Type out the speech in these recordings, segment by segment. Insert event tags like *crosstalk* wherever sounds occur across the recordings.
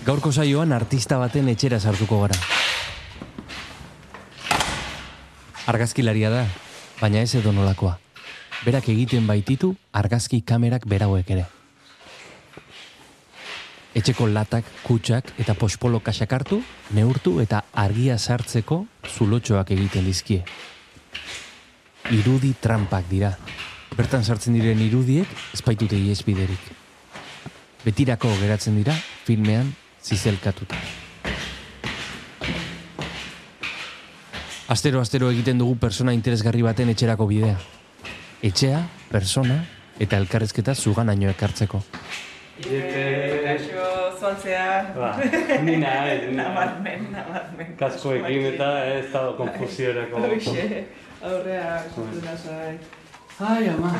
Gaurko saioan artista baten etxera sartuko gara. Argazkilaria da, baina ez edo nolakoa. Berak egiten baititu argazki kamerak berauek ere. Etxeko latak, kutsak eta pospolo kasak hartu, neurtu eta argia sartzeko zulotxoak egiten dizkie. Irudi trampak dira. Bertan sartzen diren irudiek espaitute iesbiderik. Betirako geratzen dira filmean zizelkatuta. Astero astero egiten dugu persona interesgarri baten etxerako bidea. Etxea, persona eta elkarrezketa zuganaino ekartzeko. Kaixo, zuantzea. Ba, ni nahi. Nabarmen, nabarmen. Kaskoekin eta ez dago konfusiorako. Hoxe, aurrea, kontu nasai. Ai, ama.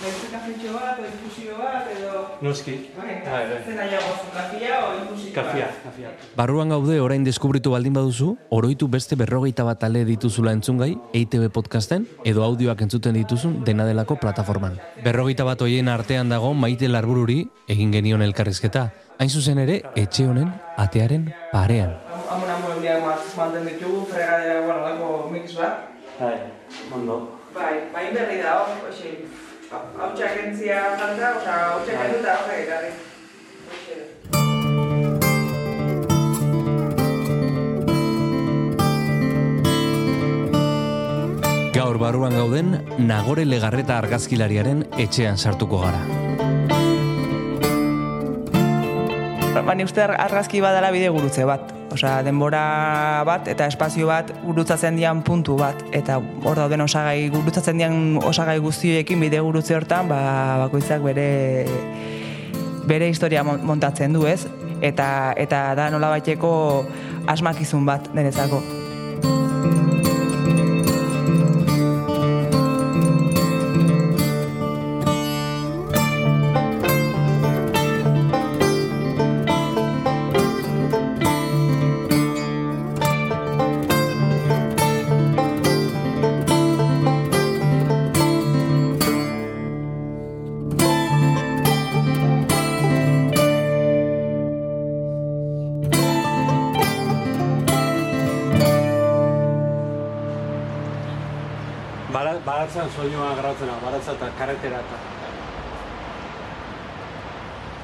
Beste kafetxo bat, o infusio bat, edo... Noski. Bai, Bai, bai. Zer nahiago zu, kafia o infusio Kafia, kafia. Barruan gaude orain deskubritu baldin baduzu, oroitu beste berrogeita bat ale dituzula entzungai, EITB podcasten, edo audioak entzuten dituzun dena delako plataforman. Berrogeita bat hoien artean dago maite larbururi egin genion elkarrizketa. Hain zuzen ere, etxe honen atearen parean. Amuna mueblia manten ditugu, fregadera, bueno, lako mix bat. Ai, ondo. Bai, bai berri da, hoxe, hau txakentzia falta, oza, hau txakentu eta hau ekarri. Gaur barruan gauden, Nagore Legarreta argazkilariaren etxean sartuko gara. Bani uste argazki badala bide gurutze bat. Osea, denbora bat eta espazio bat gurutzatzen dian puntu bat. Eta hor dauden osagai, gurutzatzen dian osagai guztioekin bide gurutze hortan, ba, bakoitzak bere bere historia mon- montatzen du, ez? Eta, eta da nola baiteko asmakizun bat denezako.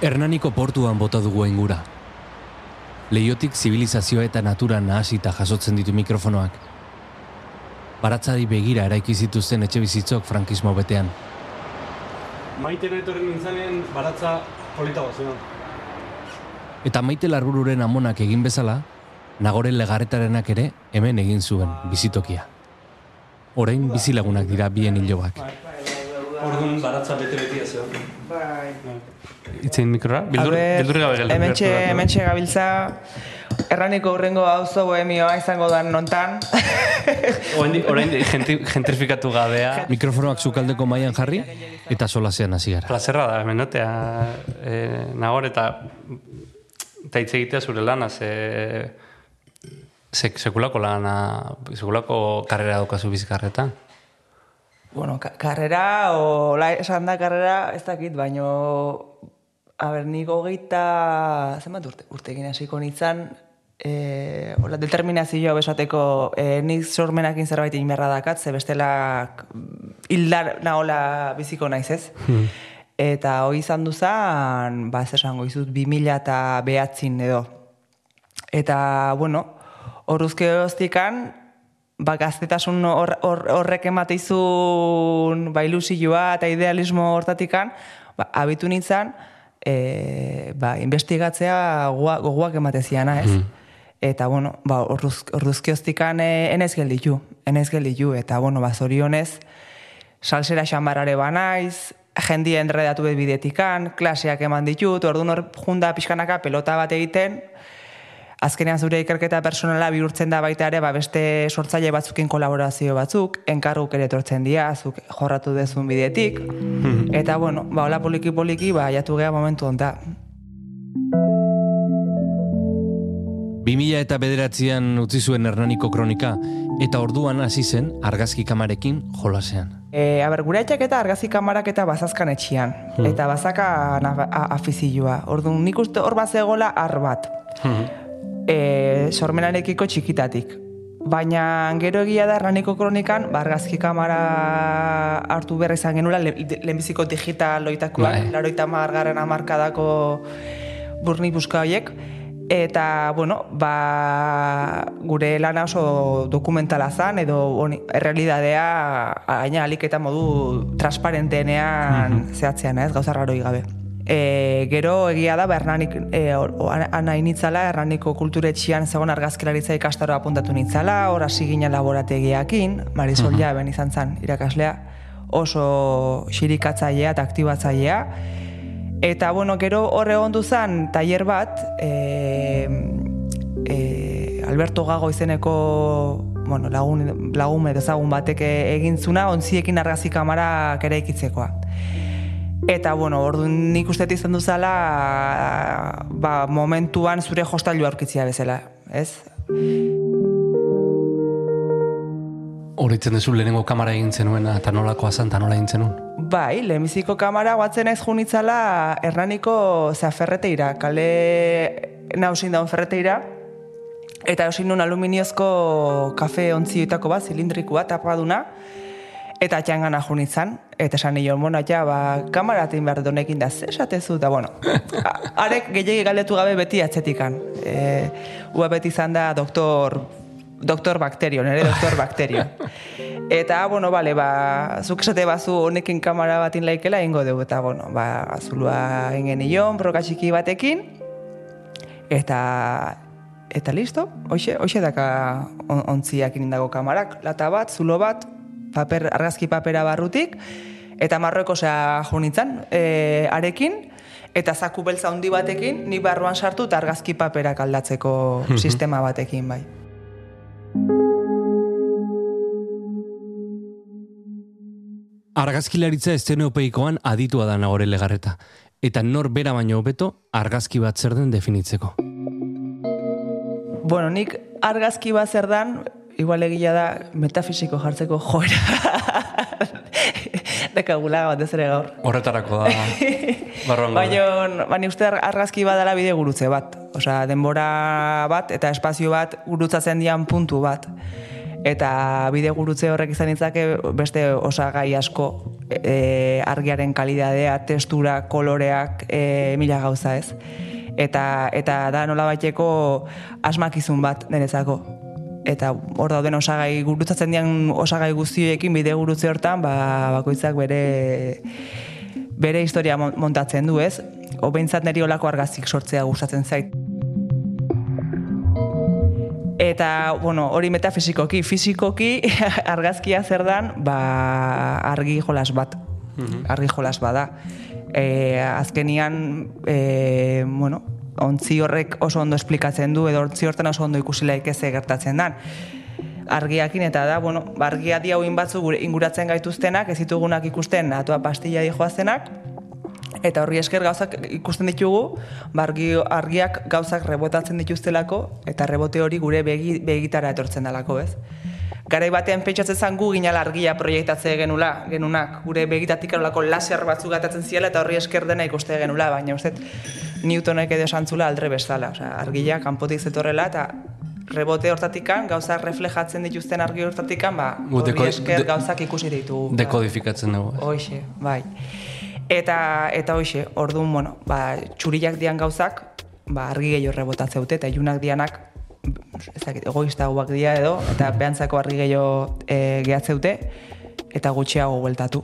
Hernaniko portuan bota dugu ingura. Leiotik zibilizazioa eta natura nahasita jasotzen ditu mikrofonoak. Baratzari begira eraiki zituzten etxe bizitzok frankismo betean. Maiten etorri nintzanen baratza politago zen. Eta maite larbururen amonak egin bezala, Nagore legarretarenak ere hemen egin zuen bizitokia. Orain bizilagunak dira bien hilobak. Orduan baratza bete-betia zen. Bai. Itzen mikrora? Bildur, bildur gabe geldi. Hementxe, hementxe gabiltza, erraniko urrengo auzo bohemioa izango da nontan. *laughs* Orain, orain genti, gentrifikatu gabea. Mikrofonoak zukaldeko mailan jarri eta solasean hasi gara. Plazerra da, hemen notea, e, nagor eta eta hitz egitea zure lana, ze, ze sekulako lana, sekulako karrera daukazu bizkarretan. Bueno, ka karrera, o la esan da karrera, ez dakit, baino, a ber, nik hogeita, zenbat urte, urtekin hasiko nintzen, e, hola, determinazioa besateko, e, nik sormenakin zerbait egin beharra dakat, ze bestela hildar nahola biziko naiz ez. Eta hoi izan duzan, ba ez esango izut, 2000 eta behatzin edo. Eta, bueno, horruzke hoztikan, ba, gaztetasun hor, hor, horrek emateizun ba, ilusioa eta idealismo hortatikan, ba, abitu nintzen, e, ba, investigatzea gogoak, gogoak emateziana, ez? Eta, bueno, ba, horruz, horruzke hoztikan e, enez gelditu, enez gelditu, eta, bueno, ba, zorionez, salsera xambarare banaiz, jendia enredatu bidetikan, klaseak eman ditut, orduan hor junda pixkanaka pelota bat egiten, azkenean zure ikerketa personala bihurtzen da baita ere, ba beste sortzaile batzukin kolaborazio batzuk, enkarguk ere etortzen dira, zuk jorratu dezun bidetik, *laughs* eta bueno, ba hola poliki-poliki, ba jatu geha momentu honta. 2000 eta bederatzean utzi zuen Hernaniko kronika, eta orduan hasi zen argazki kamarekin jolasean. E, aber, gure eta argazi kamarak eta bazazkan etxian. Eta bazaka na- a- afizioa. Orduan, nik uste hor bat zegoela ar bat. E, sormenarekiko txikitatik. Baina gero egia da Hernaniko kronikan, ba, argazki kamara hartu behar izan genula, le, lehenbiziko digital loitakoa, Bai. laroita margarren amarkadako burni buska horiek. Eta, bueno, ba, gure lana oso dokumentala zan, edo honi, errealidadea aina alik eta modu transparentenean zehatzean, ez, gauza raroi gabe. E, gero egia da, ba, Hernanik, e, ana- initzala, Hernaniko kulturetxian zegoen argazkilaritza ikastaroa apuntatu nintzala, hor hasi ginen laborategiakin, Marisol uh Jaben izan zen irakaslea, oso xirikatzailea eta aktibatzailea, Eta, bueno, gero horre ondu zen, tailer bat, e, e, Alberto Gago izeneko bueno, lagun, lagun edo batek egin zuna, onziekin argazi kamarak ere ikitzekoa. Eta, bueno, orduan nik uste izan duzala, ba, momentuan zure jostailu aurkitzia bezala, ez? Horitzen duzu lehenengo kamara egin zenuena eta nolakoa zen eta nola egin zenuen. Bai, lehenbiziko kamara batzen ez junitzala Hernaniko zea ferreteira, kale nausin daun ferreteira, eta eusin nun aluminiozko kafe ontzioetako bat, zilindrikua, tapaduna, eta txangana junitzan, eta esan nion, bueno, ja, ba, kamara atin behar donekin da, ze esatezu, eta bueno, *laughs* arek gehiagi galdetu gabe beti atzetikan. E, ua beti izan da doktor, doktor bakterio, nire doktor *laughs* bakterio. Eta, bueno, bale, ba, zuk esate bazu honekin kamara batin laikela ingo dugu, eta, bueno, ba, azulua ingen nion, broka txiki batekin, eta eta listo, hoxe, hoxe daka on, ontziak dago kamarak, lata bat, zulo bat, paper, argazki papera barrutik, eta marroeko zea junitzen, e, arekin, eta zaku beltza handi batekin, ni barruan sartu eta argazki paperak aldatzeko sistema batekin bai. Argazkilaritza esteneopeikoan aditua da nagore legarreta. Eta nor bera baino hobeto argazki bat zer den definitzeko. Bueno, nik argazki bat zer dan, igual egia da metafisiko jartzeko joera. *laughs* Dekagula bat ez ere gaur. Horretarako da *laughs* barruan. Baina, baina uste ar- argazki badala bide gurutze bat. Osea, denbora bat eta espazio bat gurutzatzen dian puntu bat. Eta bide gurutze horrek izan ditzake beste osagai asko e, argiaren kalidadea, testura, koloreak, e, mila gauza ez. Eta, eta da nola baiteko asmakizun bat nerezako. Eta hor dauden osagai gurutzatzen dian osagai guztioekin bide gurutze hortan, ba, bakoitzak bere bere historia mon- montatzen du, ez? O behintzat niri olako argazik sortzea gustatzen zait. Eta, bueno, hori metafisikoki, fizikoki *laughs* argazkia zer dan, ba, argi jolas bat. Argi jolas bada. E, azkenian, e, bueno, ontzi horrek oso ondo esplikatzen du, edo ontzi hortan oso ondo ikusi laik ez gertatzen dan argiakin eta da, bueno, ba, argia di hauin batzu gure inguratzen gaituztenak, ez ditugunak ikusten atoa pastilla di joazenak, eta horri esker gauzak ikusten ditugu, ba, argi, argiak gauzak rebotatzen dituztelako, eta rebote hori gure begi, begitara etortzen dalako, ez? Garai batean pentsatzen zen gu ginala argia proiektatze genula, genunak, gure begitatik olako laser batzuk gatatzen ziela eta horri esker dena ikuste genula, baina uste Newtonek edo esantzula aldre bezala, osea, argia kanpotik zetorrela eta rebote hortatikan, gauza reflejatzen dituzten argi hortatikan, ba, horri esker gauzak ikusi ditugu. ba. Dekodifikatzen dugu. Hoxe, bai. Eta, eta hoxe, orduan, bueno, ba, txuriak dian gauzak, ba, argi gehiago rebotatzeute, eta ilunak dianak, ez dakit, egoistagoak dira edo, eta behantzako argi gehiago e, gehatzeute, eta gutxiago bueltatu.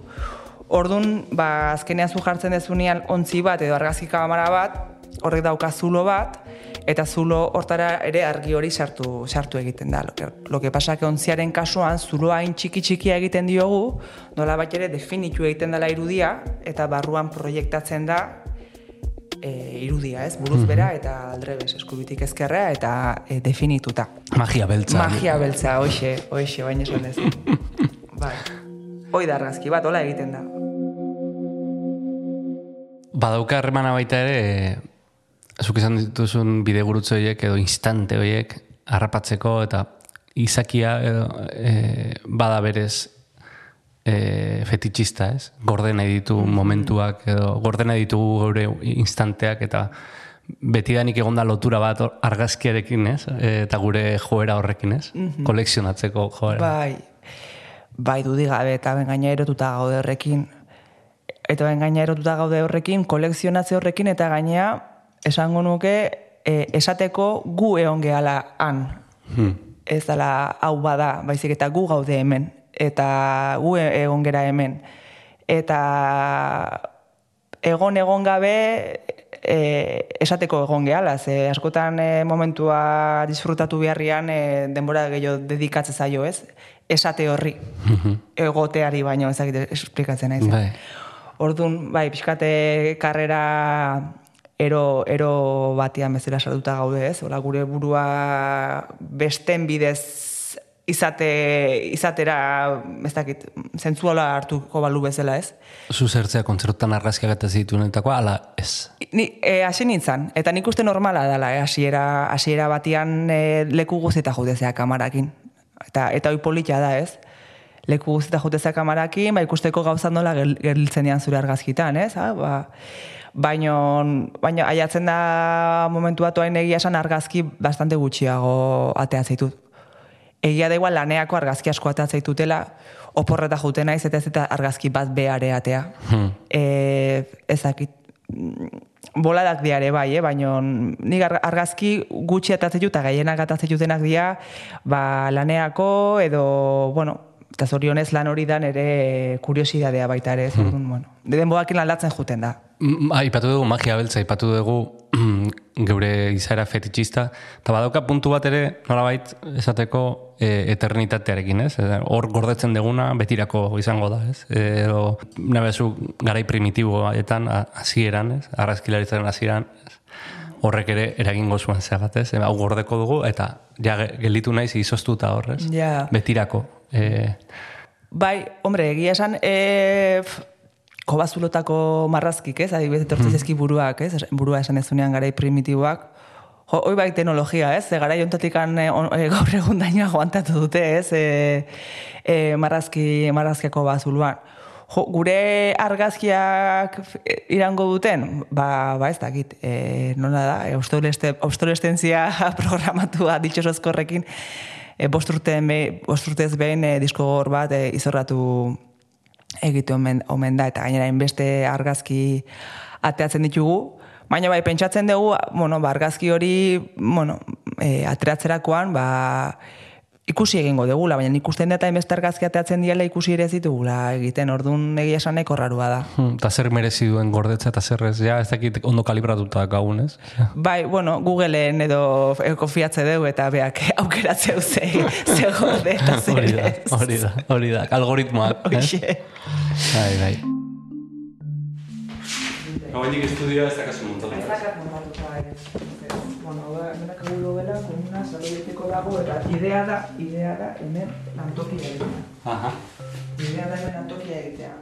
Orduan, ba, azkenean zu jartzen dezunean ontzi bat edo argazki kamera bat, horrek dauka zulo bat, eta zulo hortara ere argi hori sartu, sartu egiten da. Lo que, pasa que ontziaren kasuan, zuloa hain txiki txikia egiten diogu, nola bat ere definitu egiten dela irudia, eta barruan proiektatzen da e, irudia, ez? Buruz bera eta aldrebes, eskubitik ezkerrea eta e, definituta. Magia beltza. Magia beltza, hoxe, hoxe, baina esan ez. *laughs* bai. Hoi da argazki bat, hola egiten da. Badauka harremana baita ere, zuk izan dituzun bidegurutze horiek edo instante horiek harrapatzeko eta izakia edo, e, bada berez e, fetitxista, ez? Gorde nahi ditu momentuak, edo gorde nahi ditugu gure instanteak, eta betidanik egonda lotura bat argazkiarekin, ez? Eta gure joera horrekin, ez? Kolekzionatzeko joera. Bai, bai dudik gabe eta ben gaina erotuta gaude horrekin. Eta ben gaina erotuta gaude horrekin, kolekzionatze horrekin eta gaina esango nuke e, esateko gu egon gehala han. Hmm. Ez dela hau bada, baizik eta gu gaude hemen. Eta gu e- egon gera hemen. Eta egon egon gabe e, esateko egon gehala, ze askotan e, momentua disfrutatu beharrian e, denbora gehiago dedikatze zaio, ez? Esate horri, egoteari baino ezagite esplikatzen naiz. Bai. Orduan, bai, pixkate karrera ero, ero batian bezala sartuta gaude, ez? Ola, gure burua besten bidez izate, izatera, ez dakit, zentzuala hartuko balu bezala, ez? Zu zertzea kontzertutan argazkiak eta zituen ala ez. Ni, e, hasi nintzen, eta nik uste normala dela, eh, hasiera, hasiera batian e, leku guztieta judezea kamarakin. Eta, eta hoi polita da, ez? Leku guztieta judezea kamarakin, ba, ikusteko gauzan nola gel, dian zure argazkitan, ez? Ha? Ba, baino, baino aiatzen da momentu batuain egia esan argazki bastante gutxiago atea zaitut. Egia da igual laneako argazki asko atea zaitutela, oporreta jute naiz eta ez eta argazki bat behare atea. Hmm. E, ezakit, boladak diare bai, eh? baina nik ar- argazki gutxi atatzen dut, eta gehienak atatzen dutenak dira, ba, laneako edo, bueno, eta zorionez lan hori da nere kuriosidadea baita ere, ez orduan, bueno, de denboakin aldatzen juten da. Mm, Aipatu dugu magia beltza, aipatu dugu mm, *clears throat* geure izaera fetitxista, eta badauka puntu bat ere, nolabait, esateko e, eternitatearekin, ez? Hor gordetzen deguna betirako izango da, ez? E, Edo, nabezu, garai primitiboetan, hasieran, ez? Arrazkilaritzaren hasieran, horrek ere eragingo zuen zegat, ez? Hau gordeko dugu, eta ja ge- gelditu naiz izoztuta horrez. Ja. Betirako. E, Bai, hombre, egia esan, e, f- kobazulotako marrazkik, ez? Adibidez, etortzen zaizki buruak, ez? Burua esan ezunean garai primitiboak. Jo, hoi bai teknologia, ez? Ze garai ontatikan e, on, e, gaur egun dainoa aguantatu dute, ez? E, e, marrazki, marrazkiako bazuluan. Jo, gure argazkiak irango duten, ba, ba ez dakit, e, nola da, e, obsolescentzia *laughs* programatua ditxosozkorrekin, e, bost urteen be, bost urtez behin e, disko gor bat e, izorratu egitu omen, omen da, eta gainera beste argazki ateatzen ditugu, baina bai pentsatzen dugu, bueno, ba, argazki hori, bueno, e, ateratzerakoan, ba, ikusi egingo dugula, baina ikusten da eta hainbeste argazki ateatzen diela ikusi ere ez ditugula egiten, orduan egia esan nahiko rarua da. hmm, eta zer merezi duen gordetza, eta zer ez, ja, ez dakit ondo kalibratuta gaun, ez? *laughs* Bai, bueno, Googleen edo e, konfiatze dugu eta beak *laughs* aukeratzeu ze, ze gorde eta *laughs* zer Hori da, ez. hori da, hori da, algoritmoak. eh? Hoxe. Bai, bai. Gauenik estudioa ez dakazu montatu. Bueno, hemenak agulo dela, komuna saloieteko dago, eta idea da, idea da, hemen lantokia egitea. Aha. Idea da hemen lantokia egitea.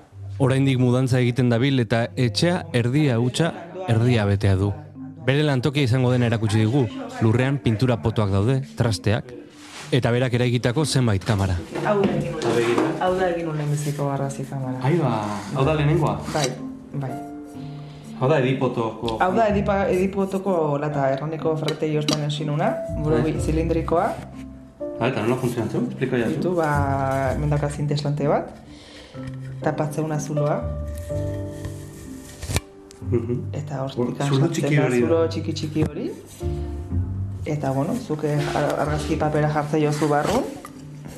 Oraindik mudantza egiten dabil eta etxea erdia hutsa erdia betea du. Bere lantokia izango den erakutsi digu, lurrean pintura potoak daude, trasteak, eta berak eraikitako zenbait kamera. Hau da egin nuen. Hau da egin nuen biziko garrazi kamara. Ai ba, hau da lehenengoa. Bai, bai. Hau da edipotoko. Hau da edipa, edipotoko lata erraniko ferretei ostan ensinuna, buru zilindrikoa, Ha, eta nola funtzionatzen? Explika jazu. ditu, ba, mendaka zinteslante bat, tapatzeuna zuloa, Mhm. eta Zulo sartzen txiki da hori zulo txiki txiki hori. Eta, bueno, zuke ar- argazki papera jartze jozu barrun,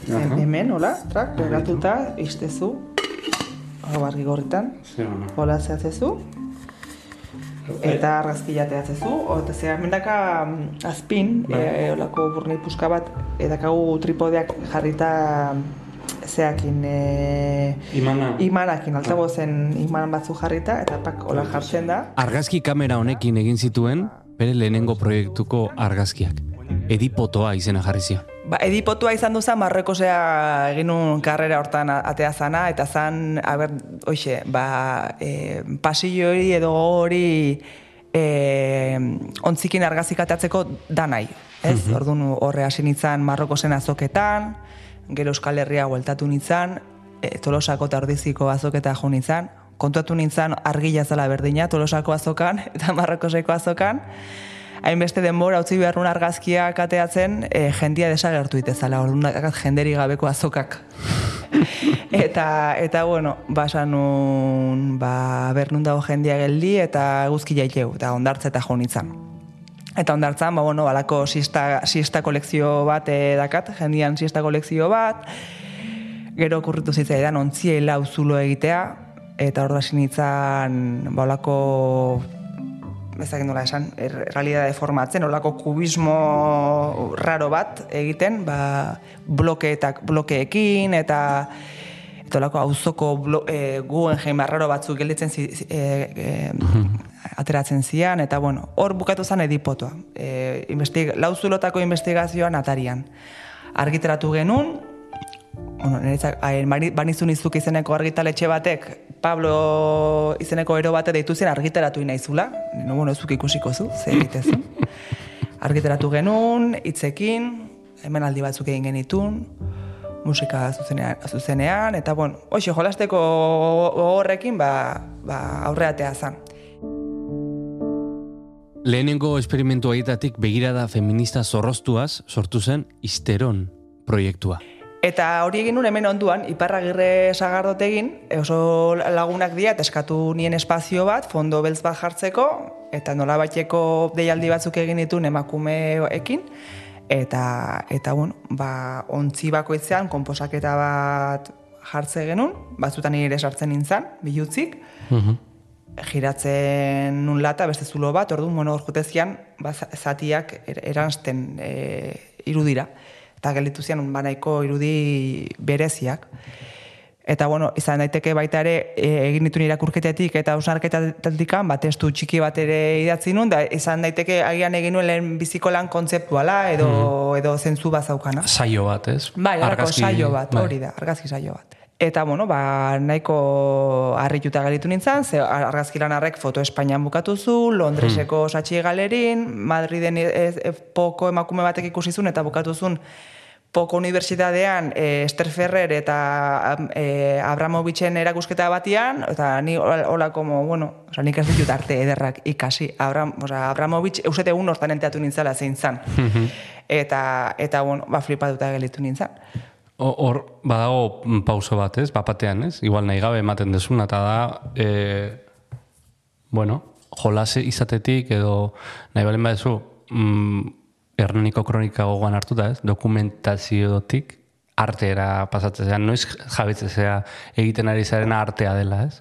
Aha. hemen, hola, trak, pegatuta, iztezu, hau argi gorritan, Zer ona. hola zehatzezu, eta argazki jateatzezu, o, eta zera, mendaka mm, azpin, e, olako burni puska bat, edakagu tripodeak jarrita mm, zeakin, e, Imana. imanakin, altabozen iman batzu jarrita, eta pak hola jartzen da. Argazki kamera honekin egin zituen bere lehenengo proiektuko argazkiak. Edipotoa izena jarri zion. Ba, edipotua izan duza, Marrekosea egin un karrera hortan atea zana, eta zan, haber, oixe, ba, e, pasillo hori edo hori e, ontzikin argazik ateatzeko danai, ez? Orduan horre hasi nintzen Marrokosen azoketan, gero Euskal Herria hueltatu nintzen, e, tolosako eta ordiziko azoketa jo nintzen, kontuatu nintzen argila zala berdina, tolosako azokan *laughs* eta marrakoseko azokan, hainbeste denbora utzi beharrun argazkia kateatzen, e, jendia desagertu itezala, orduan jenderi gabeko azokak. *laughs* eta, eta bueno, basanun, ba, bernun dago jendia geldi eta guzki jaiteu, eta ondartza eta jo nintzen. Eta ondartzan, ba, bueno, balako siesta, siesta kolekzio bat e, dakat, jendian siesta kolekzio bat, gero okurritu zitzaidan ontziela uzulo egitea, eta hor da sinitzan, balako ezagin nola esan, er, realidade formatzen, olako kubismo raro bat egiten, ba, blokeetak, blokeekin, eta eta olako auzoko e, guen jein barraro batzuk gelditzen zi, e, e, ateratzen zian, eta bueno, hor bukatu zen edipotoa. E, investig, lauzulotako investigazioan atarian. Argiteratu genuen, bueno, niretzak, banizun izuk izeneko argitaletxe batek, Pablo izeneko ero bate deitu zen argiteratu inaizula, no, bueno, ezuk ikusiko zu, ze egitezu. *laughs* argiteratu genuen, hitzekin, hemen aldi batzuk egin genitun, musika zuzenean, zuzenean eta bueno, hoxe, jolasteko horrekin ba, ba, aurreatea zan. Lehenengo esperimentu egitatik begirada feminista zorroztuaz sortu zen Isteron proiektua. Eta hori egin nuen hemen onduan, iparragirre sagardot egin, oso lagunak dira, eskatu nien espazio bat, fondo beltz bat jartzeko, eta nola batxeko deialdi batzuk egin ditu emakumeekin, eta, eta bueno, ba, ontzi bakoitzean, konposaketa bat jartze genuen, batzutan nire sartzen nintzen, bilutzik, mm giratzen nun lata, beste zulo bat, orduan, bueno, orkutezian, ba, zatiak er, eransten e, irudira eta gelitu zian banaiko irudi bereziak. Eta bueno, izan daiteke baita ere e, egin ditu irakurketetik eta ausnarketatik ba testu txiki bat ere idatzi nun da izan daiteke agian egin nuen lehen biziko lan kontzeptuala edo mm. edo zentzu bazaukana. Saio bat, ez? Bai, argazki saio bat, bai. hori da, argazki saio bat. Eta, bueno, ba, nahiko harrituta galitu nintzen, ze argazkilan harrek foto Espainian bukatu zu, Londreseko hmm. satxi galerin, Madriden e, e, poko emakume batek ikusizun, eta bukatu zun Poko Unibertsitatean e, Esther Ferrer eta e, Abramovitzen erakusketa batian, eta ni hola como, bueno, oza, nik ez ditut arte ederrak ikasi. Abram, oza, Abramovitz eusete egun hortan enteatu nintzala zein zan. Mhm. eta, eta, bueno, ba, flipatuta gelitu nintzen. Hor, badago pauso bat, ez? Bapatean, ez? Igual nahi gabe ematen desuna, eta da, e, bueno, jolase izatetik, edo nahi balen badezu, mm, Hernaniko kronika gogoan hartuta, ez? Dokumentaziotik arteera pasatzea, noiz jabetzea egiten ari zaren artea dela, ez?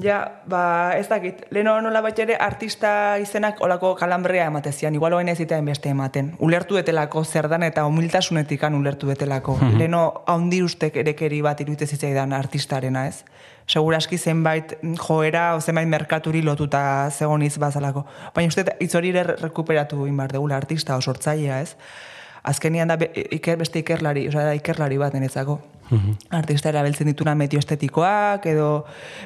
Ja, ba, ez dakit. Leno nola bat ere artista izenak olako kalambrea ematezian. Igual oain ez beste ematen. Ulertu etelako zer dan eta humiltasunetik ulertu etelako. Mm -hmm. Leno haundi ustek erekeri bat iruite zitzaidan artistarena, ez? Seguraski zenbait joera o zenbait merkaturi lotuta zegoniz bazalako. Baina uste itzori rekuperatu inbar degula artista o sortzailea, ez? Azkenian da iker, beste ikerlari, oza, da ikerlari bat niretzako. -hmm. Artista erabiltzen dituna metio estetikoak edo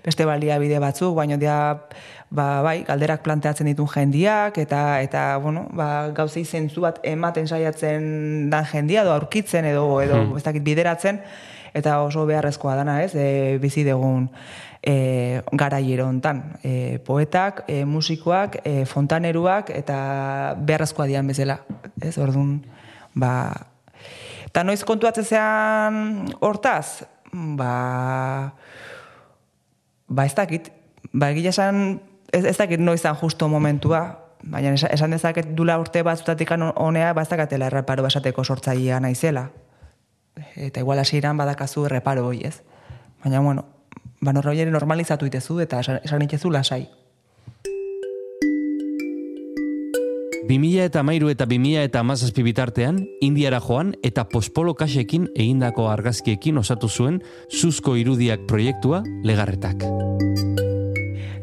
beste baliabide batzuk, baina dia ba, bai, galderak planteatzen ditun jendiak eta eta bueno, ba, gauzei zentzu bat ematen saiatzen dan jendia edo aurkitzen edo edo mm. ez dakit bideratzen eta oso beharrezkoa dana, ez? E, bizi degun e, garaiero hontan, e, poetak, e, musikoak, e, fontaneruak eta beharrezkoa dian bezala, ez? Ordun ba Eta noiz kontuatzean hortaz, ba, ba ez dakit, ba egia esan, ez, ez dakit noizan justo momentua, baina esan dezaket dula urte bat zutatik honea, ba ez dakatela erreparo basateko sortzaia naizela. Eta igual hasieran badakazu erreparo hoi ez. Baina bueno, ba normalizatu itezu eta esan itezu lasai. 2000 eta mairu eta 2000 eta amazazpi bitartean, Indiara joan eta pospolo kasekin egindako argazkiekin osatu zuen Zuzko Irudiak proiektua legarretak.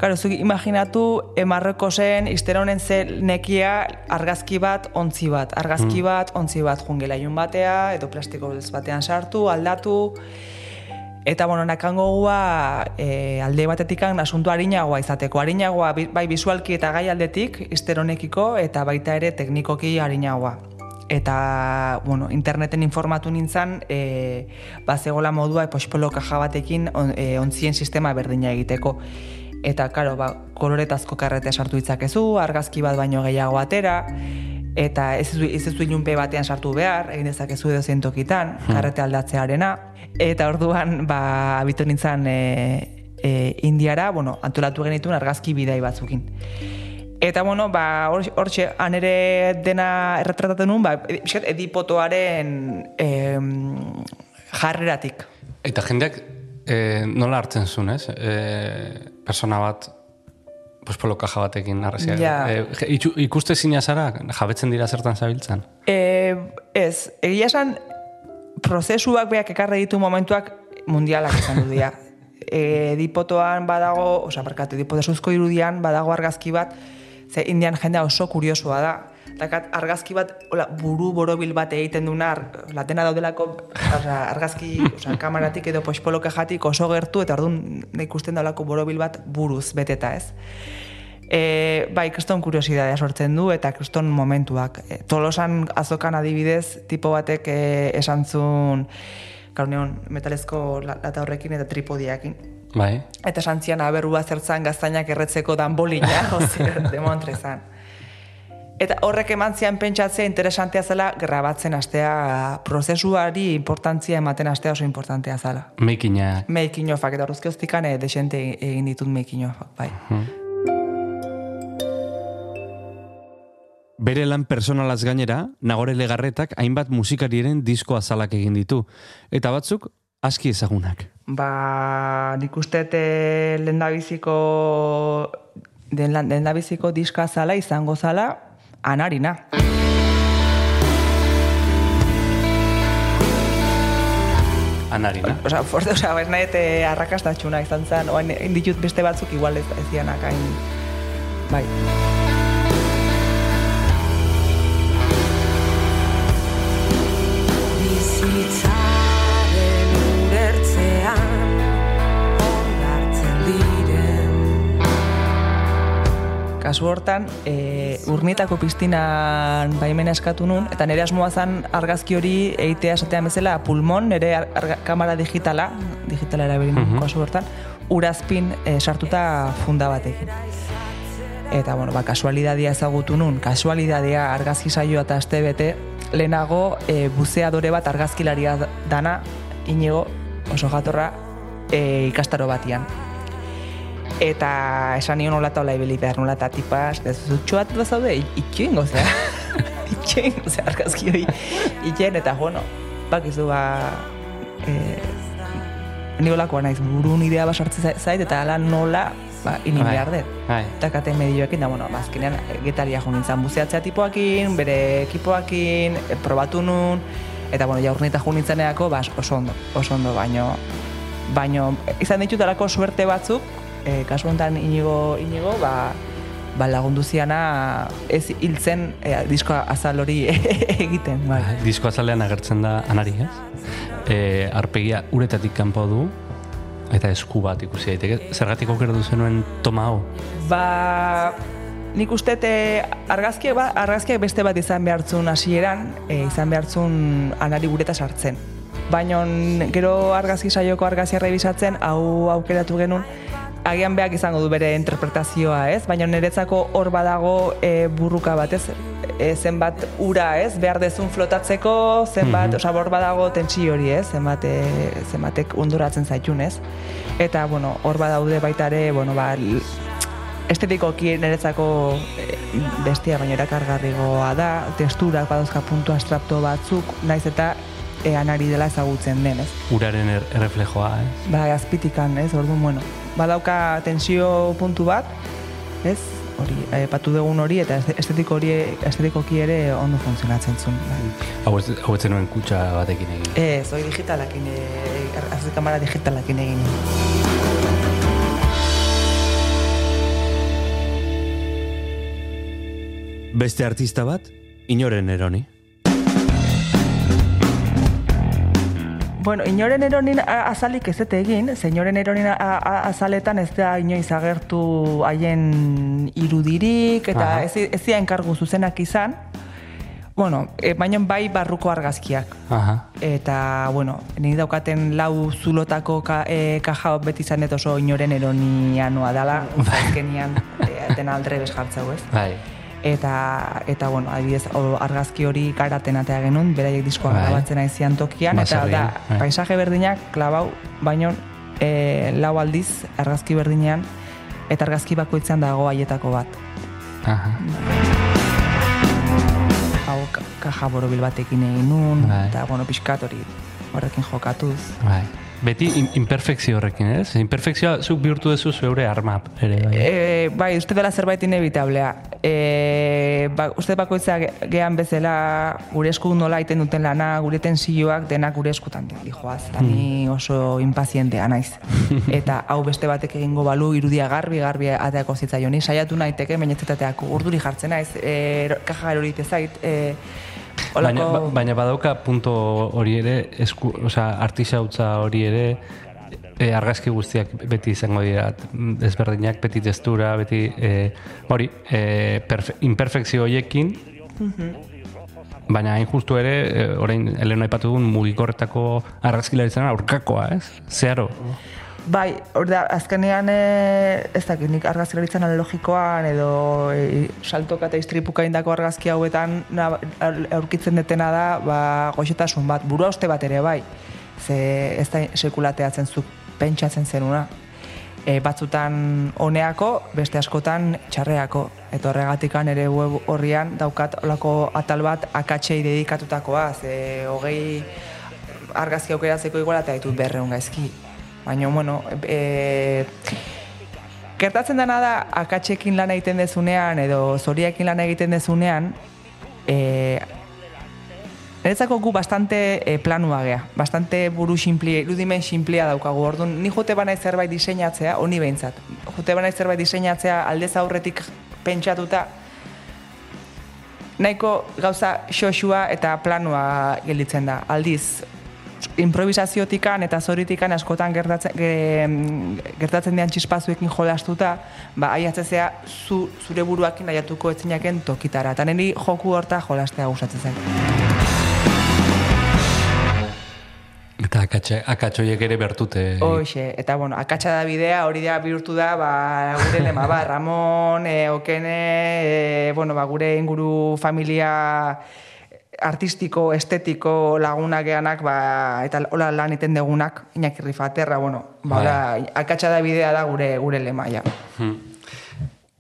Karo, zuki imaginatu emarreko zen, izteronen ze nekia argazki bat, ontzi bat. Argazki mm. bat, ontzi bat, jungela batea, edo plastiko batean sartu, aldatu, Eta, bueno, nakango gua e, alde batetik asuntu harinagoa izateko. Harinagoa bai bizualki eta gai aldetik, isteronekiko, eta baita ere teknikoki harinagoa. eta bueno, interneten informatu nintzen e, bazegola modua pospolo kaja batekin on, e, ontzien sistema berdina egiteko eta karo, ba, koloretazko karretea sartu ditzakezu, argazki bat baino gehiago atera, eta ez ez, ez ilunpe batean sartu behar, egin dezakezu edo zentokitan, hmm. karrete aldatzearena, eta orduan, ba, abitu nintzen e, e, indiara, bueno, antolatu genituen argazki bidai batzukin. Eta, bueno, ba, hortxe, han ere dena erretratatu nuen, ba, edipotoaren e, jarreratik. Eta jendeak e, nola hartzen zuen, ez? E, persona bat pues polo caja batekin arrazia. Ja. E, ikuste zina zara, jabetzen dira zertan zabiltzen? E, ez, egia esan, prozesuak beak ekarre ditu momentuak mundialak izan du dira. *laughs* E, dipotoan badago, oza, barkatu, dipotezuzko irudian badago argazki bat, ze indian jendea oso kuriosua da. Dakat, argazki bat, ola, buru borobil bat egiten duna, latena daudelako argazki oza, kamaratik edo pospoloke jatik oso gertu, eta orduan ikusten daulako borobil bat buruz beteta ez. E, bai, kriston kuriosidadea sortzen du, eta kriston momentuak. E, tolosan azokan adibidez, tipo batek e, esan zun, kauneon, metalezko lata horrekin eta tripodiakin. Bai. Eta santzian aberrua zertzan gaztainak erretzeko dan bolina, *laughs* ozir, demontrezan. Eta horrek eman zian pentsatzea interesantea zela grabatzen astea prozesuari importantzia ematen astea oso importantea zela. Mekina. Mekino fak, eta horrezke hostikane desente egin ditut mekino fak, bai. Hmm. Bere lan personalaz gainera, nagore legarretak hainbat musikariren disko azalak egin ditu. Eta batzuk, aski ezagunak. Ba, nik uste lendabiziko den lendabiziko diska zala izango zala anarina. Anarina. Osa, forte, osa, ez nahi arrakastatxuna izan zen, oain inditut beste batzuk igual ez, ez zianak hain, bai. Kasu hortan, e, urnietako piztinan baimena eskatu nun, eta nire asmoa zen argazki hori eitea esatean bezala pulmon, nire kamera digitala, digitala erabilin mm kasu hortan, urazpin e, sartuta funda batekin. Eta, bueno, ba, kasualidadia ezagutu nun, kasualidadia argazki saioa eta aste bete, lehenago e, buzeadore bat argazkilaria dana, inigo, oso jatorra, e, ikastaro batian eta esan nion olata ola ibili behar nola eta tipa, ez zutxoat da zaude, itxo ingo, zera. *laughs* itxo ingo, zera, argazki hori itxen, eta bueno, bak izu ba, e, nigolakoa naiz, buru idea basartze zait, eta ala nola, ba, inin bai, behar dut. Bai. Eta kate medioekin, da, bueno, bazkenean, getaria jo nintzen, buzeatzea tipoakin, bere ekipoakin, e, probatu nun, eta, bueno, jaurnita jo nintzen eako, ba, oso ondo, oso ondo, baino, baino, izan ditutarako suerte batzuk, e, kasu honetan inigo, inigo ba, ba lagundu ziana ez hiltzen e, disko azal hori *laughs* egiten. Bai. Ah, disko azalean agertzen da anari, ez? E, arpegia uretatik kanpo du, eta esku bat ikusi daiteke. Zergatik okerdu zenuen toma hau? Ba, nik uste argazkiak, ba, argazkiak beste bat izan behartzun hasieran, e, izan behartzun anari gureta sartzen. Baina gero argazki saioko argazia rebisatzen, hau aukeratu genuen, agian beak izango du bere interpretazioa, ez? Baina niretzako hor badago e, burruka bat, ez? E, zenbat ura, ez? Behar dezun flotatzeko, zenbat, mm -hmm. hor badago tentsi hori, ez? Zenbat, e, zenbatek unduratzen zaitun, ez? Eta, bueno, hor badaude baita ere, bueno, ba, estetikoki niretzako e, bestia baina erakargarrigoa da, testurak badozka puntu astrapto batzuk, naiz eta e, anari dela ezagutzen den, ez? Uraren er, erreflejoa, ez? Ba, azpitikan, ez? Orduan, bueno, badauka tensio puntu bat, ez? Hori, eh, patu dugun hori eta estetiko hori estetikoki ere ondo funtzionatzen zuen. Bai. Hau ez hau nuen kutsa batekin egin. Ez, hori digitalakin eh arzi kamera digitalakin egin. Beste artista bat, inoren eroni. Bueno, inoren eronin azalik ez egin, zeinoren eronin azaletan ez da inoiz agertu haien irudirik, eta ez, ez zian kargu zuzenak izan. Bueno, e, baina bai barruko argazkiak. Aha. Eta, bueno, nire daukaten lau zulotako ka, e, kaja beti izan dut oso inoren eronia noa dala, *laughs* azkenian e, aldrebes jartzau ez. Bai. Eta, eta bueno, adibidez, argazki hori garaten atea genuen, beraiek diskoa Bai. grabatzen aizian tokian, eta Baserrian, da, bai. paisaje berdinak klabau, baino e, lau aldiz argazki berdinean, eta argazki bakoitzean dago haietako bat. Aha. Hau ka- kaja borobil batekin egin nun, Bai. eta bueno, pixkat hori horrekin jokatuz. Bai. Beti in, imperfekzio horrekin, ez? Imperfekzioa zuk bihurtu duzu zeure arma ere, bai. E, bai, uste dela zerbait inevitablea. E, ba, uste bakoitza ge- gean bezala gure esku nola iten duten lana, gure tensioak denak gure eskutan di joaz. Eta ni oso impazientea naiz. *laughs* Eta hau beste batek egingo balu irudia garbi garbi ateako zitzaion. Ni saiatu naiteke menetzetateako urduri jartzen naiz, e, kaja erori zait, e, Baina, ba- baina badauka punto hori ere, esku, osea, artisautza hori ere, e, argazki guztiak beti izango dira mm, ezberdinak, beti testura, beti e, hori, e, perfe, imperfekzio horiekin, baina hain justu ere, e, orain Elena aipatu dugun mugikorretako argazkilaritzen aurkakoa, ez? Zeharo. Bai, hor da, azkenean e, ez dakit, nik argazkilaritzan analogikoan edo e, saltoka eta istripuka indako argazki hauetan aurkitzen detena da, ba, goxetasun bat, burua uste bat ere bai, ze ez da sekulateatzen zuk pentsatzen zenuna. E, batzutan honeako, beste askotan txarreako. Eta horregatikan ere web horrian daukat olako atal bat akatsei dedikatutakoa, ze hogei argazki aukeratzeko iguala eta ditut berreun gaizki. Baina, bueno, e, gertatzen dena da akatsekin lan egiten dezunean edo zoriakin lan egiten dezunean, e, Niretzako gu bastante e, planua gea, bastante buru simplia, irudimen simplia daukagu. Orduan, ni jote bana zerbait diseinatzea, honi behintzat. Jote bana zerbait diseinatzea aldez aurretik pentsatuta, nahiko gauza xoxua eta planua gelditzen da. Aldiz, improvisaziotikan eta zoritikan askotan gertatzen, ge, gertatzen dian txispazuekin jolastuta, ba, aiatzezea zu, zure buruakin aiatuko etzinaken tokitara. Eta niri joku horta jolastea gustatzen zen. Eta akatxe, akatxoiek ere bertute. Hoxe, eta bueno, akatsa da bidea, hori da bihurtu da, ba, gure lema, ba, Ramon, e, Okene, e, bueno, ba, gure inguru familia artistiko, estetiko lagunak geanak, ba, eta hola lan iten degunak, Iñaki Rifaterra, bueno, ba, Bai. hola, akatsa da bidea da gure gure lema, ja.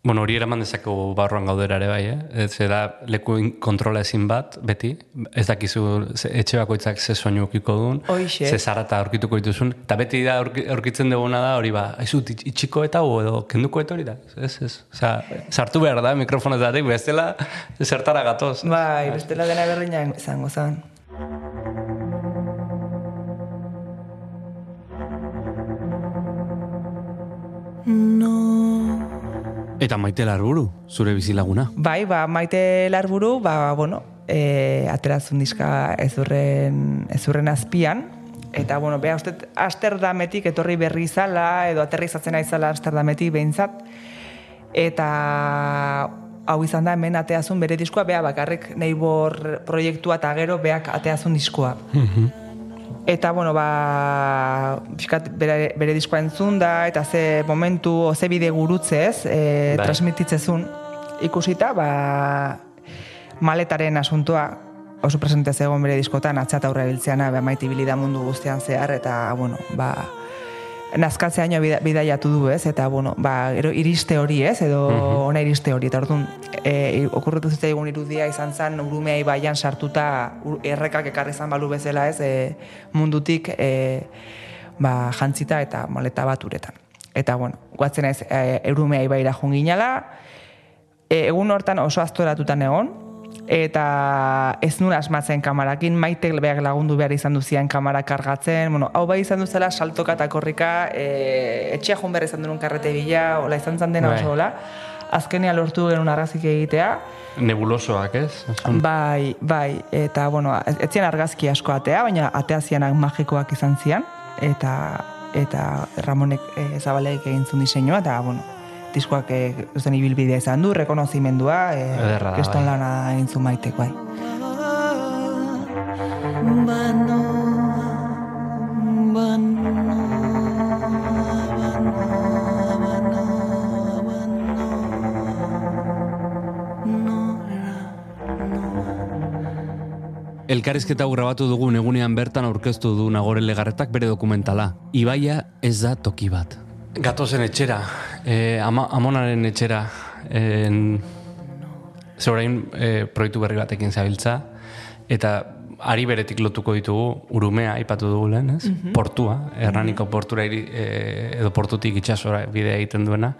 Bueno, hori eraman dezakegu barruan gaudera ere bai, eh? Ez da leku kontrola ezin bat, beti. Ez dakizu etxe bakoitzak ze soinu ukiko duen, Hoixe. ze zarata aurkituko dituzun. Eta beti da aurki- aurkitzen duguna da hori ba, aizu itx- itxiko eta hu edo kenduko eta hori da. Ez, ez. Osea, sartu behar da mikrofonezatik, bestela zertara gatoz. Bai, bestela dena berdina izango zen. Eta maite larburu, zure bizilaguna. Bai, ba, maite larburu, ba, bueno, e, aterazun diska ezurren, ezurren azpian, eta, bueno, beha uste Amsterdametik etorri berri izala, edo aterrizatzen aizala Amsterdametik behintzat, eta hau izan da hemen ateazun bere diskoa, beha bakarrik neibor proiektua eta gero beak ateazun diskoa. Eta, bueno, ba, pixkat bere, bere diskoa entzun da, eta ze momentu, ze bide gurutze ez, e, Bai. transmititzezun ikusita, ba, maletaren asuntoa oso presente zegoen bere diskotan, atzat aurre biltzeana, ba, bilida mundu guztian zehar, eta, bueno, ba, nazkatzeaino bida, bidaiatu du ez, eta, bueno, ba, gero iriste hori ez, edo ona iriste hori, eta orduan, e, okurretu zitzaigun irudia izan zen, urumea ibaian sartuta errekak ekarri izan balu bezala ez, e, mundutik e, ba, jantzita eta maleta bat uretan. Eta, bueno, guatzen ez, e, eurumea ibaira junginala, e, egun hortan oso aztoratutan egon, eta ez nuen asmatzen kamarakin, maitek behar lagundu behar izan duzian kamara kargatzen, bueno, hau bai izan duzela saltoka eta korrika, e, etxea jun behar izan duen karrete bila, hola izan zen dena Bai. oso hola, azkenean lortu genuen argazik egitea, Nebulosoak, ez? Bai, bai, eta, bueno, zian argazki asko atea, baina atea zianak magikoak izan zian, eta eta Ramonek e, zabaleik egin zuen diseinua, eta, bueno, diskoak e, zen ibilbidea izan du, rekonozimendua, e, Ederra da, kriston bai. lana egin zuen maitek, bai. Elkarrizketa hau grabatu dugun egunean bertan aurkeztu du Nagore Legarretak bere dokumentala. Ibaia ez da toki bat. Gatozen etxera, eh, ama, amonaren etxera, en, ze orain eh, proiektu berri batekin zabiltza, eta ari beretik lotuko ditugu, urumea aipatu dugu lehen, ez? Portua, erraniko portura iri, eh, edo portutik itxasora bidea egiten duena,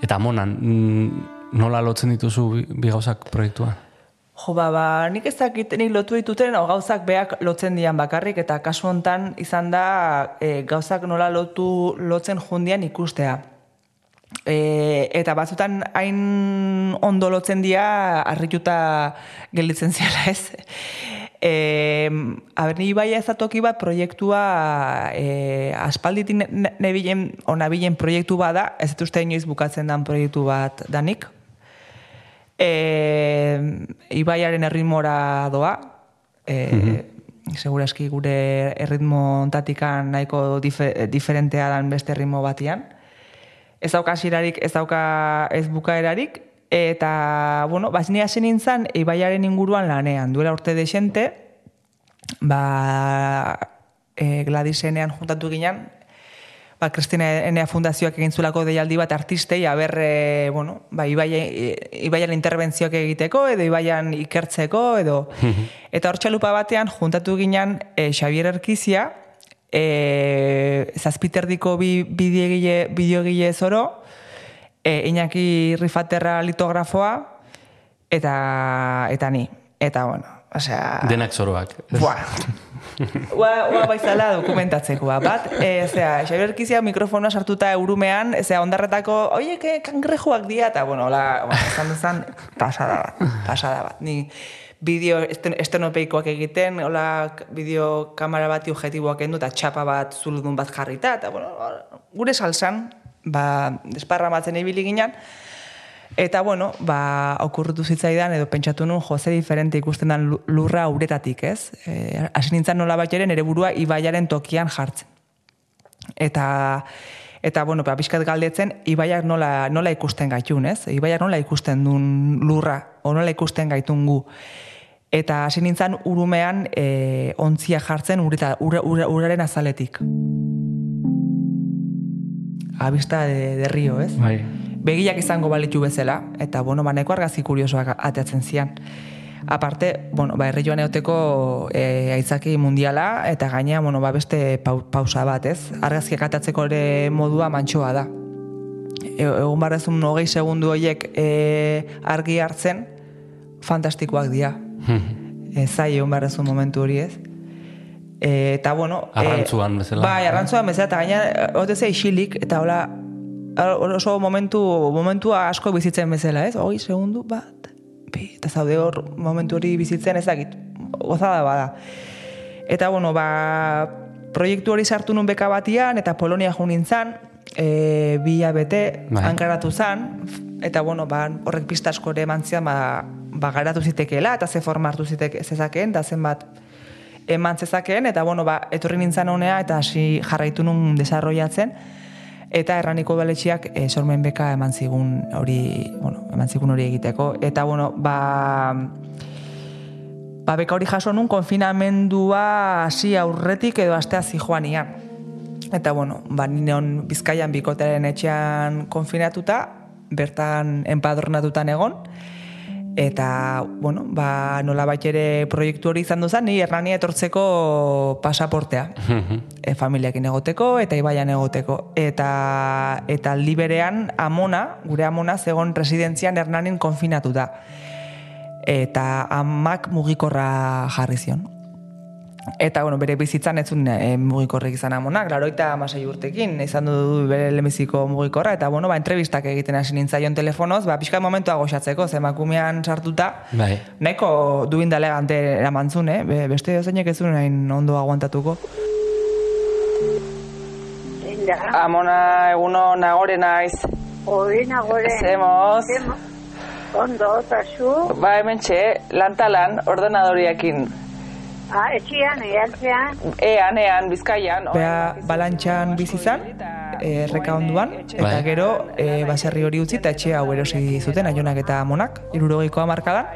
eta amonan, mm, nola lotzen dituzu bi, bi gauzak proiektua? Jo, ba, ba, nik ez dakit nik lotu dituten, o, gauzak beak lotzen dian bakarrik, eta kasu hontan izan da e, gauzak nola lotu lotzen jundian ikustea. E, eta batzutan hain ondo lotzen dira harrituta gelditzen *laughs* ziala ez. E, a ber, ni bai ez da toki bat proiektua e, aspalditik ne- nebilen, o nabilen proiektu bada, ez dut uste inoiz bukatzen dan proiektu bat danik, e, ibaiaren erritmora doa, e, segurazki gure erritmo ontatikan nahiko dife, diferentea dan beste erritmo batian. Ez dauka hasirarik, ez dauka ez bukaerarik, eta, bueno, bazni hasi nintzen ibaiaren inguruan lanean, duela urte desente, ba, e, Gladisenean juntatu ginen, ba, Kristina Enea Fundazioak egin zulako deialdi bat artistei, aber, e, bueno, ba, Ibaia, Ibaian interbentzioak egiteko, edo Ibaian ikertzeko, edo... eta hor txalupa batean, juntatu ginen e, Xavier Erkizia, e, zazpiterdiko bi, bideogile, bideogile zoro, e, Iñaki Rifaterra litografoa, eta, eta ni. Eta, bueno, osea... Denak zoroak. Buah. Ua, ua baizala dokumentatzeko bat. E, zera, Xabier Kizia mikrofonoa sartuta eurumean, zera, ondarretako, oie, ke, kangrejuak dia, eta, bueno, hola, bueno, duzan, pasada bat, pasada bat. Ni bideo esten, estenopeikoak egiten, hola, bideo kamera bati objetiboak endu, eta txapa bat zuludun bat jarrita, eta, bueno, gure salsan, ba, desparramatzen ibili ginen, Eta, bueno, ba, okurrutu zitzaidan, edo pentsatu nun, jose diferente ikusten dan lu- lurra uretatik, ez? E, hasi nintzen nola ere nere burua ibaiaren tokian jartzen. Eta, eta bueno, ba, pixkat galdetzen, ibaiak nola, nola ikusten gaitun, ez? Ibaiak nola ikusten duen lurra, o nola ikusten gaitun gu. Eta hasi nintzen urumean e, ontzia jartzen ureta, ura, ura, uraren azaletik. Abista de, de río, ez? Bai. begiak izango balitu bezala, eta, bueno, ba, nahiko argazki kuriosoak ateatzen zian. Aparte, bueno, ba, herri joan eoteko e, aitzaki mundiala, eta gaina, bueno, ba, beste pau, pausa bat, ez? Argazkiak atatzeko ere modua mantxoa da. E, egun barrezun hogei segundu horiek e, argi hartzen, fantastikoak dira. E, zai egun barrezun momentu hori ez. E, eta, bueno... e, Arrantzuan bezala. Bai, arrantzuan bezala, eta gaina, otezea isilik, eta hola, oso momentu, momentua asko bizitzen bezala, ez? Hoi, segundu, bat, bi, eta zaude hor momentu hori bizitzen ezagit, gozada bada. Eta, bueno, ba, proiektu hori sartu nun beka batian, eta Polonia jo nintzen, e, bi bete Bai. hankaratu zan, eta, bueno, ba, horrek pista asko ere eman zian, ba, ba, garatu zitekeela, eta ze forma hartu zitek zezakeen, da zenbat eman zezakeen, eta, bueno, ba, etorri nintzen honea, eta hasi jarraitu nun desarrollatzen, eta erraniko baletxiak e, sormen beka eman zigun hori, bueno, eman zigun hori egiteko. Eta, bueno, ba, ba beka hori jaso nun konfinamendua hasi aurretik edo astea zijoanian. Eta, bueno, ba, nineon bizkaian bikotearen etxean konfinatuta, bertan enpadornatutan egon, eta, bueno, ba, nola ere proiektu hori izan duzan, ni errania etortzeko pasaportea e, familiakin egoteko eta ibaian egoteko. Eta, eta aldi berean amona, gure amona, zegon residentzian hernanin konfinatuta. Eta amak mugikorra jarri zion. Eta, bueno, bere bizitzan ez zuen e, mugikorrik izan amonak, laroita amasei urtekin, izan du bere lehenbiziko mugikorra, eta, bueno, ba, entrevistak egiten hasi nintzaion telefonoz, ba, pixka momentua goxatzeko, ze emakumean sartuta, Bai. nahiko duin elegante eramantzun, eh? Be- Beste zeinek ez zuen hain ondo aguantatuko. Linda, Amona, eguno, nagore naiz. hori nagore. Zemoz. Zemo. Ondo, eta zu? Ba, hemen txe, lantalan, ordenadoriakin. Ah, etxian, eantzean. Ean, ean, bizkaian. Bea balantxan bizi zan, eh, erreka onduan, eta Bai. gero e, baserri hori utzi eta etxe hau erosi zuten aionak eta amonak, irurogeiko hamarkadan.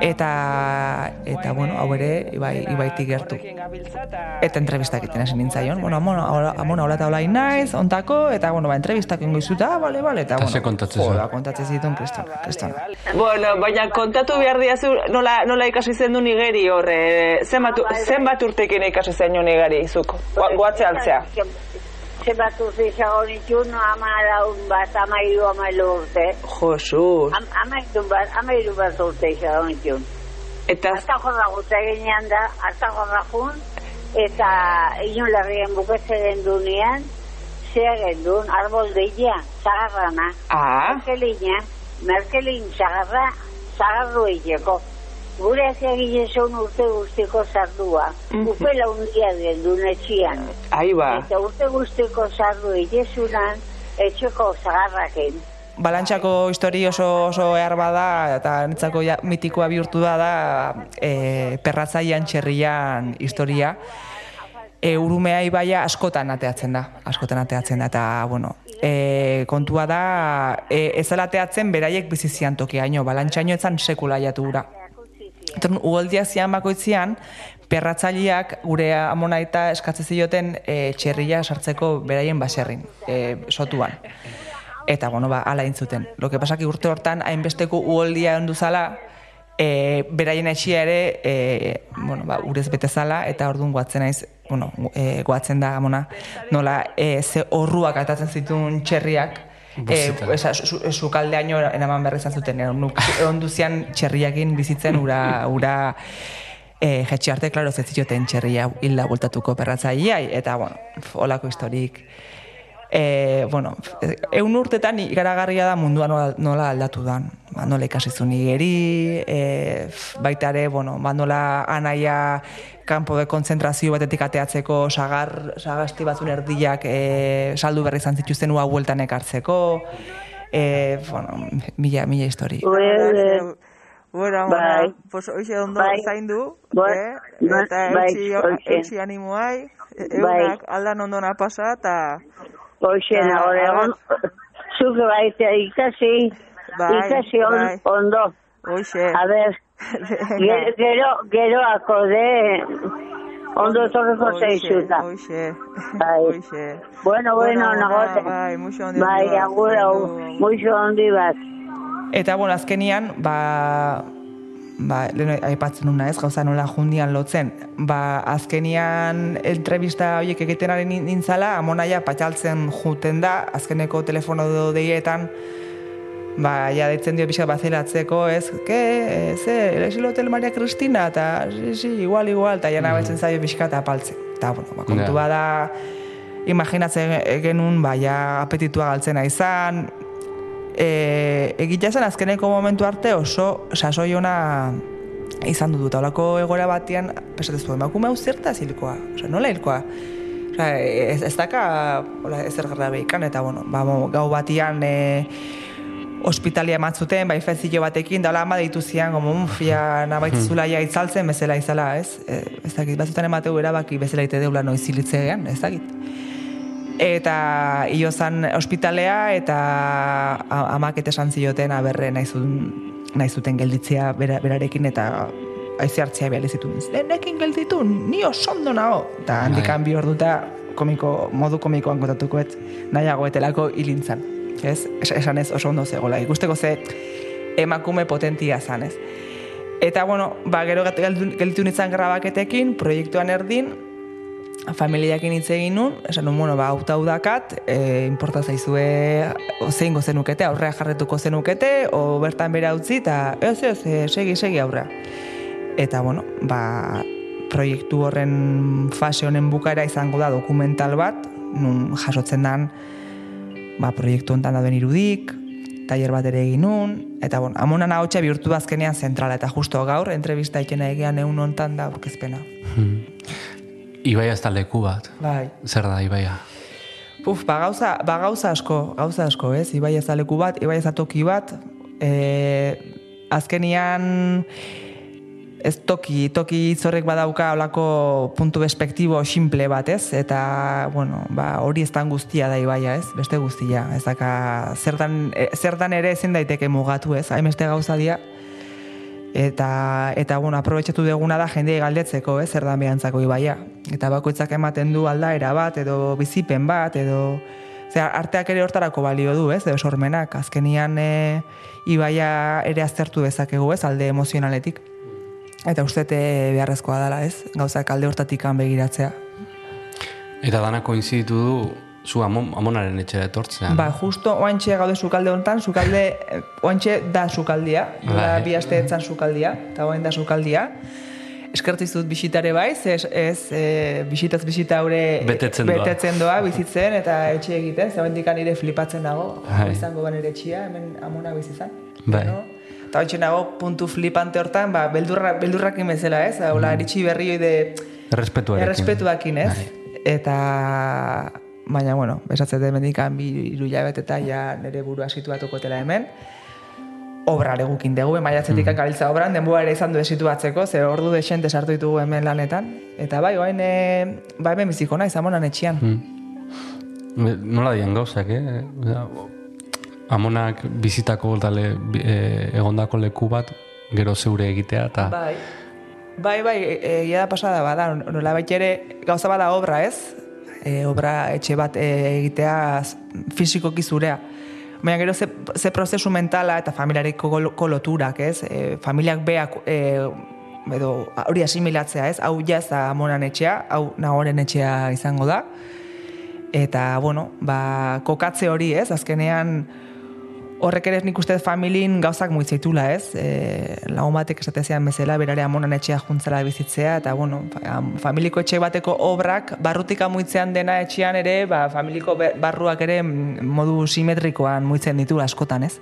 Eta, eta bueno, hau ere, ibai, ibaitik gertu. Eta entrevistak egiten hasi nintzaion. Bueno, amona, amona hola eta hola naiz, ontako, eta bueno, ba, entrevistak ingo izuta, ah, bale, bale, eta bueno. ze kontatzen joda, kontatzen zituen kriston, kriston. Bueno, baina kontatu behar diazu nola, nola ikasi zen du nigeri horre, zenbat, zenbat urtekin ikasi zen du nigeri, zuk, Gua- goatze altzea. Zenbat urte izango nituen, ama laun bat, amairu, amairu urte. Josus. Am, amairu bat, amairu bat urte izango nituen. Eta, Arta jorra gutza ginean da, arta jorra jun, eta inolarrien bukatzen dunean, zea gendun, arbol deia, zagarrana. ah, Merkelina, Merkelin zagarra, zagarru egeko. Gure azia gile zon urte guztiko zardua. Mhm. Upela undia gendu etxian. ahi ba. Eta urte guztiko zardu egezunan, etxeko zagarraken. Balantxako histori oso oso ehar bada eta nitzako ja, mitikoa bihurtu da da e, perratzaian txerrian historia. E, urumea ibaia askotan ateatzen da, askotan ateatzen da, eta, bueno, e, kontua da, e, ez dela ateatzen beraiek bizizian tokiaino, balantxaino etzan sekula jatu gura. Eta uholdia zian bakoitzian, perratzaileak gure amona eta eskatzen zioten e, txerria sartzeko beraien baserrin, e, sotuan. Eta, bueno, ba, ala intzuten. Lo que pasa que urte hortan, hainbesteko uholdia ondu zala, e, beraien etxia ere, e, bueno, ba, urez bete zala, eta orduan goatzen naiz, bueno, e, goatzen da, amona, nola, e, ze horruak atatzen zituen txerriak, e, Bozita. esa, su, su, sukaldeaino eraman berri izan zuten, eh, nuk, *laughs* onduzian txerriakin bizitzen ura, ura e, jetxe arte, klaro, ez zioten txerria hilda bultatuko perratzaileai, eta, bueno, olako historik. E, bueno, eun urtetan ikaragarria da mundua nola, nola aldatu dan. Ba, nola ikasi zuen igeri, e, baita ere, bueno, ba, nola anaia kanpo de konzentrazio batetik ateatzeko sagar, sagasti batzun erdiak e, saldu berri izan zituzten ua bueltan ekartzeko, e, bueno, mila, mila histori. Bueno, Bueno, Bai. pues hoxe ondo Bai. zaindu, Bai. eh? Bai, eta bai, eutxi, hoxe. eutxi animoai, Bai. eunak aldan ondona pasa, eta Hoxe, Ah, nagore, a on, zuke baita ikasi, Bai, ikasi on, bai. ondo. hoxe. A ber, *laughs* gero, gero, geroako de, ondo etorreko zeizuta. Hoxe, Bai. hoxe. Bueno, bueno, Bueno, nagote. bai, muxo Bai, handi bat, agur, zaindu, agur, muixo handi bat. Eta, bueno, azkenian, ba, ba, lehen aipatzen nuna ez, gauza nola jundian lotzen. Ba, azkenian entrevista horiek egiten ari nintzala, amonaia patxaltzen juten da, azkeneko telefono deietan, ba, ja deitzen dio pixka bazelatzeko, ez, ke, ze, el Hotel Maria Cristina, eta, si, si, igual, igual, eta jana baitzen zaio pixka eta apaltzen. Eta, bueno, ba, kontu Ja. bada, imaginatzen genuen, ba, ja apetitua galtzena izan, e, egitea zen azkeneko momentu arte oso sasoi ona izan dut. Olako egoera batean, pesatez emakume hau zerta zilkoa. Osa, nola hilkoa? Osa, ez, ez daka hola, ezer garra behikan, eta bueno, ba, gau batian e, ospitalia matzuten, bai fezio batekin, dala ama deitu zian, gomo, uf, ja, nabaitzula ja itzaltzen, bezala izala, ez? E, ez dakit, batzutan emateu erabaki bezala ite deula noiz hilitzean, ez dakit eta hio zan ospitalea eta amak esan zioten aberre naizun, naizuten gelditzea bera, berarekin eta aize hartzea behar zituen. Nekin gelditu, ni oso ondo nago. Eta handikan bi orduta komiko, modu komikoan kontatuko ez nahiago etelako hilintzan. Ez? Es- Esan ez oso ondo zegoela. Ikusteko ze emakume potentia zan, ez? Eta, bueno, ba, gero gelditu nintzen grabaketekin, proiektuan erdin, familiakin hitz egin nun, esan nun, bueno, ba, auta hau dakat, e, importa zaizue zeingo zenukete, aurrea jarretuko zenukete, o bertan bera utzi, eta ez, ez, e, segi, segi aurrea. Eta, bueno, ba, proiektu horren fase honen bukaera izango da dokumental bat, nun jasotzen dan, ba, proiektu hontan dauden irudik, tailer bat ere egin nun, eta, bueno, amonan ahotsa bihurtu da azkenean zentrala, eta justo gaur, entrevista ikena egean egun hontan da aurkezpena. Ibaia ez da leku bat. Bai. Zer da, Ibaia? Puf, ba gauza, ba gauza asko, gauza asko, ez? Ibai ez da leku bat, ibai ez da toki bat, e, azkenian ez toki, toki zorrek badauka olako puntu bespektibo simple bat, ez? Eta, bueno, ba, hori ez guztia da ibaia, ez? Beste guztia. Ez daka, zertan, e, zertan ere ezin daiteke mugatu, ez? Haimeste gauza dia. Eta, eta bueno, aprobetxatu duguna da jendea galdetzeko, ez? Zer da behantzako ibaia. Eta bakoitzak ematen du aldaera bat, edo bizipen bat, edo... Zer, arteak ere hortarako balio du, ez? Sormenak. Azkenian e, ibaia ere aztertu dezakegu, ez? Alde emozionaletik. Eta uste beharrezkoa dela, ez? Gauzak alde hortatik begiratzea. Eta danako inzitu du, zu amon, amonaren etxera etortzea. Ba, justo oantxe gaude sukalde honetan, sukalde, oantxe da sukaldia, da bi aste etzan sukaldia, eta oain da sukaldia. Eskertu izut bisitare baiz, ez, ez e, bisitaz bisita haure betetzen doa. betetzen doa, bizitzen, eta etxe egiten, zabendik nire flipatzen dago, bai. izango ban ere etxia, hemen amona bizizan. Bai. No? Eta hori nago puntu flipante hortan, ba, beldurra, beldurrakin bezala, ez? Hola, mm. eritxi berri de... Errespetuarekin. Errespetuakin, ez? Bai. Eta... Baina, bueno, besatzete mendikan bi iru eta ja nire burua situatuko tela hemen. Obra legukin dugu, maiatzetik mm. gabiltza obran, denboa ere izan du esituatzeko, ze ordu desente sartu ditugu hemen lanetan. Eta bai, oain, e, ba hemen biziko nahi, zamonan etxian. Mm. Nola dian gauzak, eh? amonak bizitako dale, e, egondako leku bat gero zeure egitea eta bai bai bai egia e, da pasada bada nola bait ere gauza bada obra ez e, obra etxe bat e, egitea fisikoki zurea Baina gero ze, ze prozesu mentala eta familiareko koloturak, ez? E, familiak beak e, edo hori asimilatzea, ez? Hau jaz da amonan etxea, hau nagoren etxea izango da. Eta, bueno, ba, kokatze hori, ez? Azkenean, horrek ere nik uste familin gauzak muitzitula, ez? E, lagun batek esatezean bezala, berare amonan etxea juntzala bizitzea, eta bueno, familiko etxe bateko obrak, barrutik amuitzean dena etxean ere, ba, familiko barruak ere modu simetrikoan muitzen ditu askotan, ez?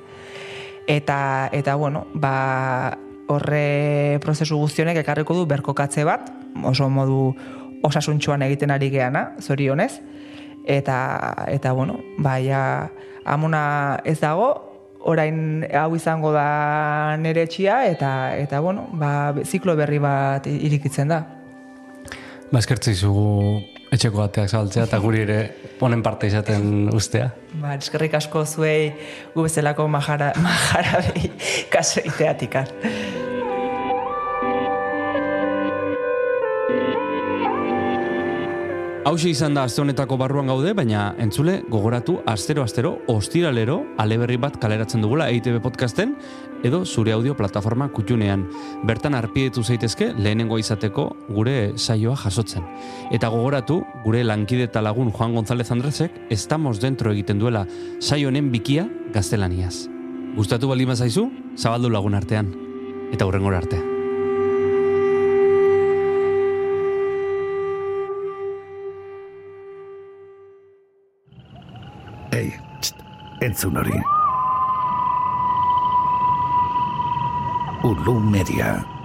Eta, eta bueno, ba, horre prozesu guztionek ekarriko du berkokatze bat, oso modu osasuntxuan egiten ari geana, zorionez, eta, eta bueno, baia, amona ez dago, orain hau izango da nere etxia eta eta bueno, ba, ziklo berri bat irikitzen da. Ba, eskertzei zugu etxeko bateak zabaltzea eta guri ere ponen parte izaten ustea. Ba, eskerrik asko zuei gu bezalako majara, majara kaso iteatikan. Hauxe izan da azte honetako barruan gaude, baina entzule gogoratu astero-astero ostiralero aleberri bat kaleratzen dugula EITB podcasten edo zure audio plataforma kutxunean. Bertan arpietu zaitezke lehenengo izateko gure saioa jasotzen. Eta gogoratu gure lankide eta lagun Juan González Andresek estamos dentro egiten duela saio honen bikia gaztelaniaz. Gustatu baldin zaizu, zabaldu lagun artean. Eta hurrengor arte. Ei, txt, entzun hori. Ulu Media.